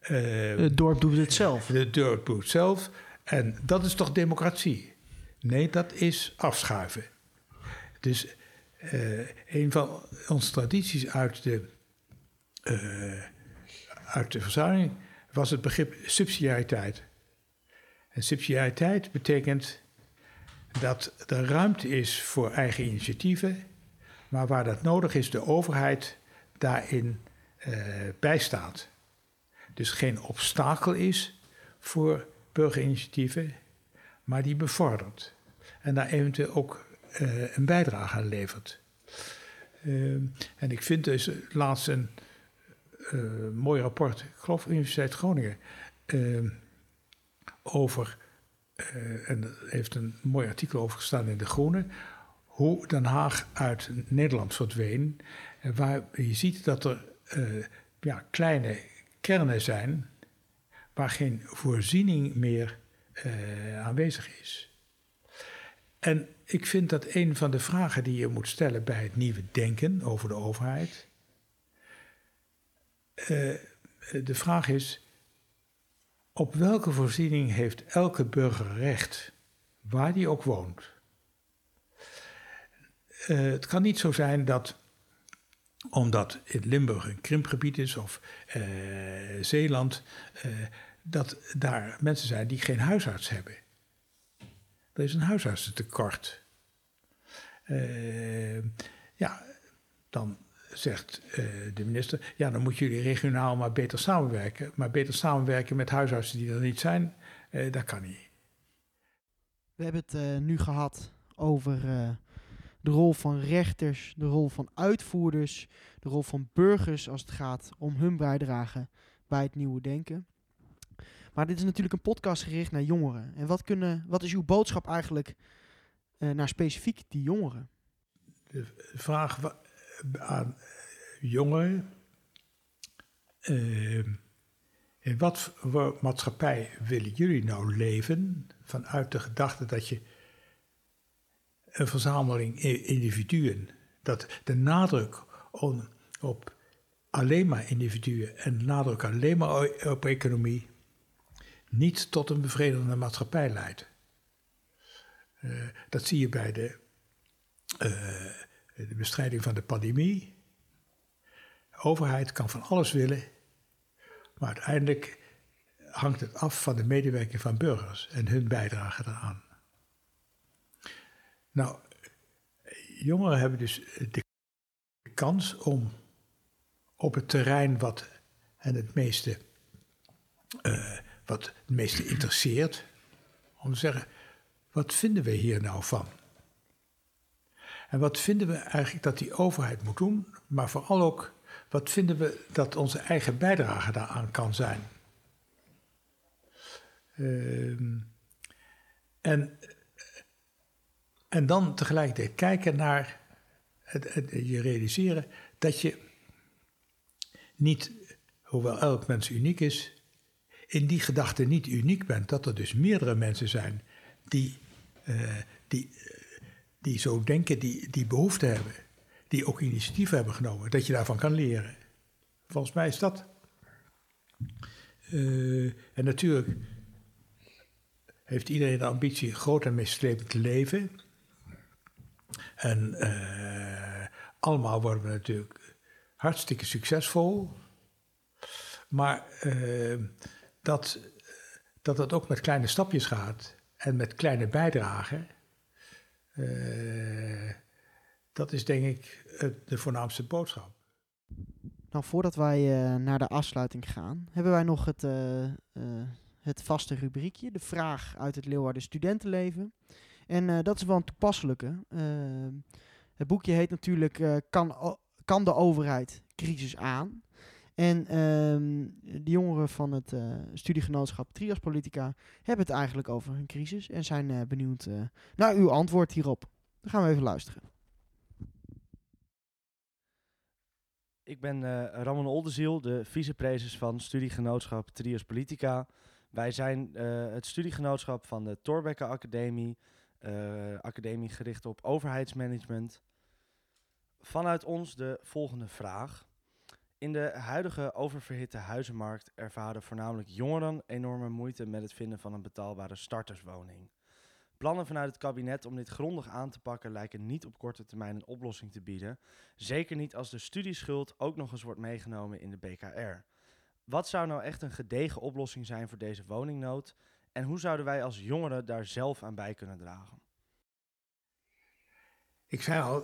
eh, Het dorp doet het zelf. de dorp doet zelf. En dat is toch democratie? Nee, dat is afschuiven. Dus eh, een van onze tradities uit de, eh, uit de verzuiling was het begrip subsidiariteit. En subsidiariteit betekent dat er ruimte is voor eigen initiatieven, maar waar dat nodig is, de overheid daarin eh, bijstaat. Dus geen obstakel is voor burgerinitiatieven, maar die bevordert. En daar eventueel ook eh, een bijdrage aan levert. Ehm, en ik vind dus laatst een mooi rapport, ik geloof Universiteit Groningen, ehm, over, eh, en er heeft een mooi artikel over gestaan in De Groene, hoe Den Haag uit Nederland verdween. En waar je ziet dat er eh, ja, kleine kernen zijn waar geen voorziening meer eh, aanwezig is. En ik vind dat een van de vragen die je moet stellen bij het nieuwe denken over de overheid. Eh, de vraag is: op welke voorziening heeft elke burger recht, waar die ook woont? Eh, het kan niet zo zijn dat omdat in Limburg een krimpgebied is of eh, Zeeland, eh, dat daar mensen zijn die geen huisarts hebben. Er is een huisartsentekort. Eh, ja, dan zegt eh, de minister, ja, dan moeten jullie regionaal maar beter samenwerken. Maar beter samenwerken met huisartsen die er niet zijn, eh, dat kan niet. We hebben het eh, nu gehad over de rol van rechters, de rol van uitvoerders, de rol van burgers als het gaat om hun bijdrage bij het nieuwe denken. Maar dit is natuurlijk een podcast gericht naar jongeren. En wat, kunnen, wat is uw boodschap eigenlijk naar specifiek die jongeren? de vraag aan jongeren. eh, in wat voor maatschappij willen jullie nou leven? Vanuit de gedachte dat je een verzameling individuen, dat de nadruk op alleen maar individuen en nadruk alleen maar op economie niet tot een bevredigende maatschappij leidt. Eh, dat zie je bij de eh, de bestrijding van de pandemie. De overheid kan van alles willen, maar uiteindelijk hangt het af van de medewerking van burgers en hun bijdrage daaraan. Nou, jongeren hebben dus de kans om op het terrein wat hen het meeste, eh, wat het meeste interesseert, om te zeggen, wat vinden we hier nou van? En wat vinden we eigenlijk dat die overheid moet doen, maar vooral ook wat vinden we dat onze eigen bijdrage daaraan kan zijn? Ehm, en, en dan tegelijkertijd kijken naar je realiseren dat je niet, hoewel elk mens uniek is, in die gedachte niet uniek bent. Dat er dus meerdere mensen zijn die, uh, die, die zo denken, die, die behoefte hebben, die ook initiatief hebben genomen, dat je daarvan kan leren. Volgens mij is dat. Uh, en natuurlijk heeft iedereen de ambitie groot en meeslepend te leven. En uh, allemaal worden we natuurlijk hartstikke succesvol. Maar uh, dat, dat ook met kleine stapjes gaat en met kleine bijdragen. Uh, dat is denk ik de voornaamste boodschap. Nou, voordat wij uh, naar de afsluiting gaan, hebben wij nog het, uh, het vaste rubriekje. De vraag uit het Leeuwarden studentenleven. En dat is wel een toepasselijke. het boekje heet natuurlijk kan, kan de overheid crisis aan? En um, de jongeren van het uh, studiegenootschap Trias Politica hebben het eigenlijk over een crisis en zijn uh, benieuwd uh, naar uw antwoord hierop. Dan gaan we even luisteren. Ik ben Ramon Oldenziel, de vicepresident van studiegenootschap Trias Politica. Wij zijn het studiegenootschap van de Torbekke Academie, academie gericht op overheidsmanagement. Vanuit ons de volgende vraag. In de huidige oververhitte huizenmarkt ervaren voornamelijk jongeren enorme moeite met het vinden van een betaalbare starterswoning. Plannen vanuit het kabinet om dit grondig aan te pakken lijken niet op korte termijn een oplossing te bieden. Zeker niet als de studieschuld ook nog eens wordt meegenomen in de BKR. Wat zou nou echt een gedegen oplossing zijn voor deze woningnood? En hoe zouden wij als jongeren daar zelf aan bij kunnen dragen? Ik zei al,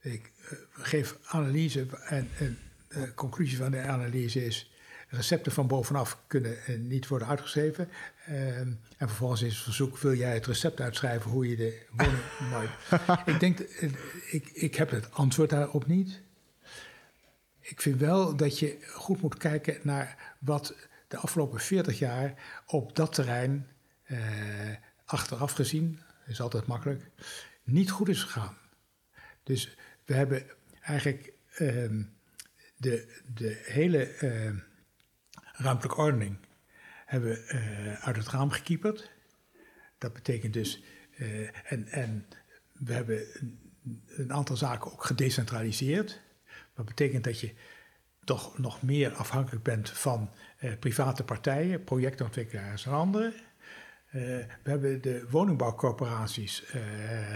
ik eh, geef analyse en, en de conclusie van de analyse is: recepten van bovenaf kunnen eh, niet worden uitgeschreven. Uh, en vervolgens is het verzoek: wil jij het recept uitschrijven hoe je de woning nooit. ik denk, uh, ik, ik heb het antwoord daarop niet. Ik vind wel dat je goed moet kijken naar wat de afgelopen 40 jaar op dat terrein, uh, achteraf gezien, is altijd makkelijk, niet goed is gegaan. Dus we hebben eigenlijk. Ehm, de, de hele uh, ruimtelijke ordening hebben we uh, uit het raam gekieperd. Dat betekent dus, uh, en, en we hebben een, een, aantal zaken ook gedecentraliseerd. Dat betekent dat je toch nog meer afhankelijk bent van private partijen, projectontwikkelaars en anderen. Uh, we hebben de woningbouwcorporaties uh,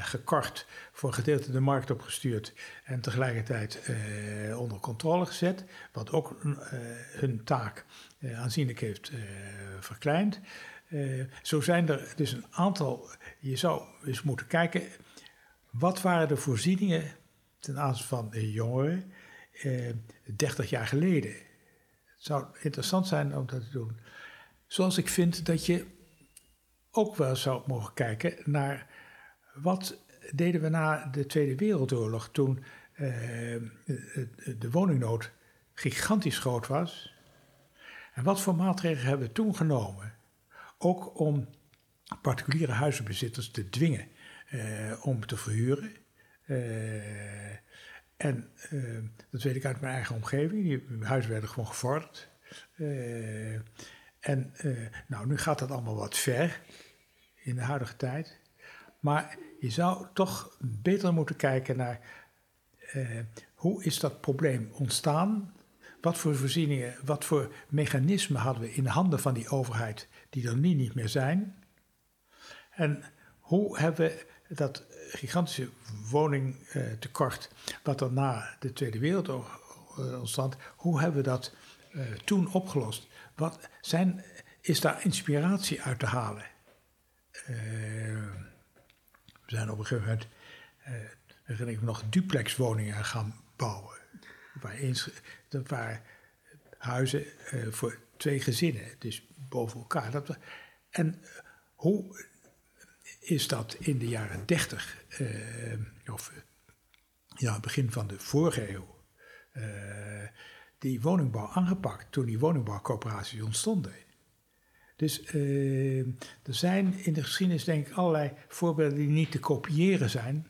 gekort, voor een gedeelte de markt opgestuurd en tegelijkertijd uh, onder controle gezet, wat ook hun taak aanzienlijk heeft verkleind. zo zijn er dus een aantal, je zou eens moeten kijken, wat waren de voorzieningen ten aanzien van jongeren 30 jaar geleden? Het zou interessant zijn om dat te doen. Zoals ik vind dat je ook wel zou mogen kijken naar wat deden we na de Tweede Wereldoorlog toen uh, de woningnood gigantisch groot was. En wat voor maatregelen hebben we toen genomen? Ook om particuliere huizenbezitters te dwingen uh, om te verhuren. Uh, en dat weet ik uit mijn eigen omgeving. Die huizen werden gewoon gevorderd. En nou, nu gaat dat allemaal wat ver in de huidige tijd. Maar je zou toch beter moeten kijken naar uh, hoe is dat probleem ontstaan? Wat voor voorzieningen, wat voor mechanismen hadden we in handen van die overheid die er nu niet meer zijn? En hoe hebben we dat gigantische woningtekort, wat er na de Tweede Wereldoorlog uh, ontstond, hoe hebben we dat toen opgelost? Wat zijn, is daar inspiratie uit te halen? Uh, we zijn op een gegeven moment, uh, herinner ik nog, duplexwoningen gaan bouwen. Waar, eens, dat waren huizen uh, voor twee gezinnen, dus boven elkaar. Dat, en hoe is dat in de jaren dertig, of ja, begin van de vorige eeuw, die woningbouw aangepakt toen die woningbouwcoöperaties ontstonden? Dus uh, er zijn in de geschiedenis denk ik allerlei voorbeelden die niet te kopiëren zijn,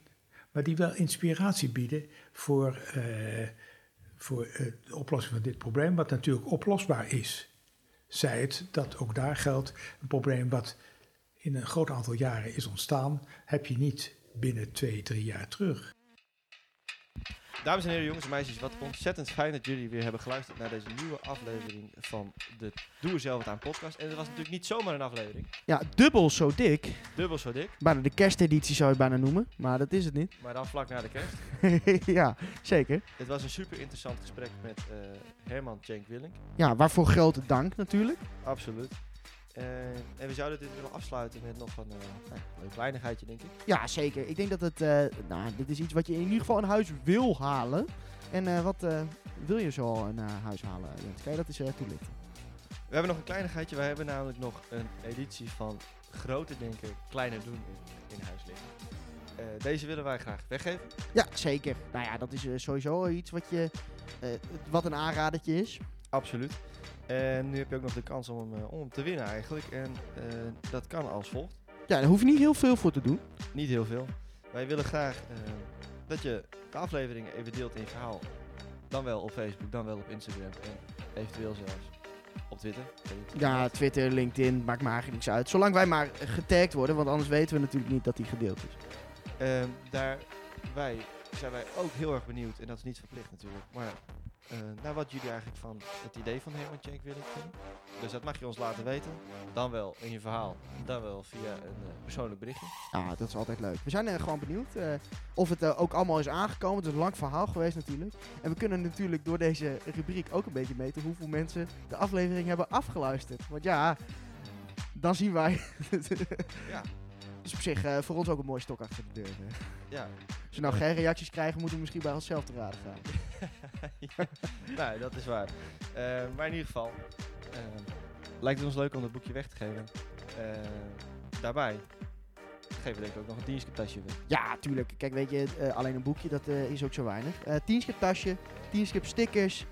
maar die wel inspiratie bieden voor, eh, voor eh, de oplossing van dit probleem, wat natuurlijk oplosbaar is. Zij het dat ook daar geldt, een probleem wat in een groot aantal jaren is ontstaan, heb je niet binnen twee, drie jaar terug. Dames en heren, jongens en meisjes, wat ontzettend fijn dat jullie weer hebben geluisterd naar deze nieuwe aflevering van de Doe zelf het aan podcast. En het was natuurlijk niet zomaar een aflevering, Ja, dubbel zo dik. dubbel zo dik, Bijna de kersteditie zou je bijna noemen, maar dat is het niet. maar dan vlak na de kerst. ja, zeker. Het was een super interessant gesprek met eh, Herman Cenk Willink, Ja, waarvoor grote dank natuurlijk. absoluut. Eh, en we zouden dit willen afsluiten met nog een, eh, nou, een kleinigheidje, denk ik. Ja, zeker. Ik denk dat het, eh, nou, dit is iets wat je in ieder geval in huis wil halen. En wat wil je zo naar huis halen, Jens? Kan je dat eens toelichten? We hebben nog een kleinigheidje. Wij hebben namelijk nog een editie van Grote Denken, Kleiner Doen in, in huis liggen. Deze willen wij graag weggeven. Ja, zeker. Nou ja, dat is sowieso iets wat, je, wat een aanradertje is. Absoluut. En nu heb je ook nog de kans om hem, eh, om hem te winnen eigenlijk. En eh, dat kan als volgt. Ja, daar hoef je niet heel veel voor te doen. Niet heel veel. Wij willen graag eh, dat je de aflevering even deelt in je verhaal. Dan wel op Facebook, dan wel op Instagram en eventueel zelfs op Twitter. Ja, Twitter, LinkedIn, maakt me eigenlijk niks uit. Zolang wij maar getagd worden, want anders weten we natuurlijk niet dat die gedeeld is. Ehm, daarbij zijn wij ook heel erg benieuwd, en dat is niet verplicht natuurlijk, maar eh, naar wat jullie eigenlijk van het idee van Herman Cenk willen vinden. Dus dat mag je ons laten weten. Dan wel in je verhaal, dan wel via een eh, persoonlijk berichtje. Ja, dat is altijd leuk. We zijn er gewoon benieuwd of het ook allemaal is aangekomen. Het is een lang verhaal geweest natuurlijk. En we kunnen natuurlijk door deze rubriek ook een beetje meten hoeveel mensen de aflevering hebben afgeluisterd. Want ja, dan zien wij. Ja. Dus op zich voor ons ook een mooi stok achter de deur. Ja, Als we nou geen reacties krijgen, moeten we misschien bij onszelf te raden gaan. ja. nou, dat is waar. Eh, maar in ieder geval, eh, lijkt het ons leuk om dat boekje weg te geven. Eh, daarbij geven we denk ik ook nog een diensttasje weg. Ja, tuurlijk. Kijk, weet je, alleen een boekje, dat is ook zo weinig. 10 skip tasje, 10 skip stickers.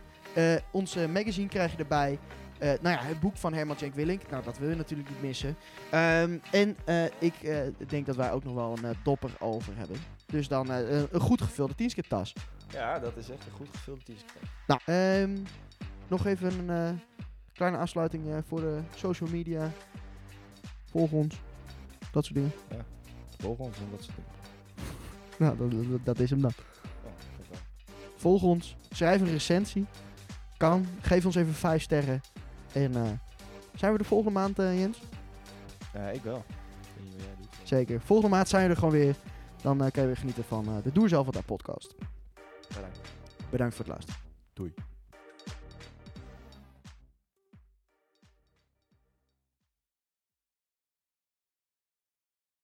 onze magazine krijg je erbij. Nou ja, het boek van Herman Cenk Willink. Nou, dat wil je natuurlijk niet missen. Ehm, en ik denk dat wij ook nog wel een topper over hebben. Dus dan eh, een- een goed gevulde 10 skip tas. Ja, dat is echt een goed gevulde diensttasje. Nou, ehm, nog even een eh, kleine afsluiting eh, voor de social media. Volg ons. Dat soort dingen. Volg ons en dat soort dingen. Nou, dat, dat, dat is hem dan. Ja, dat. Volg ons. Schrijf een recensie. Kan. Geef ons even 5 sterren. En eh, zijn we de volgende maand, Jens? Ja, ik wel. Ik weet niet wat jij doet. Zeker. Volgende maand zijn we er gewoon weer. Dan eh, kan je weer genieten van eh, de Doe Zelf Wat Daar podcast. Bedankt. Bedankt voor het luisteren. Doei.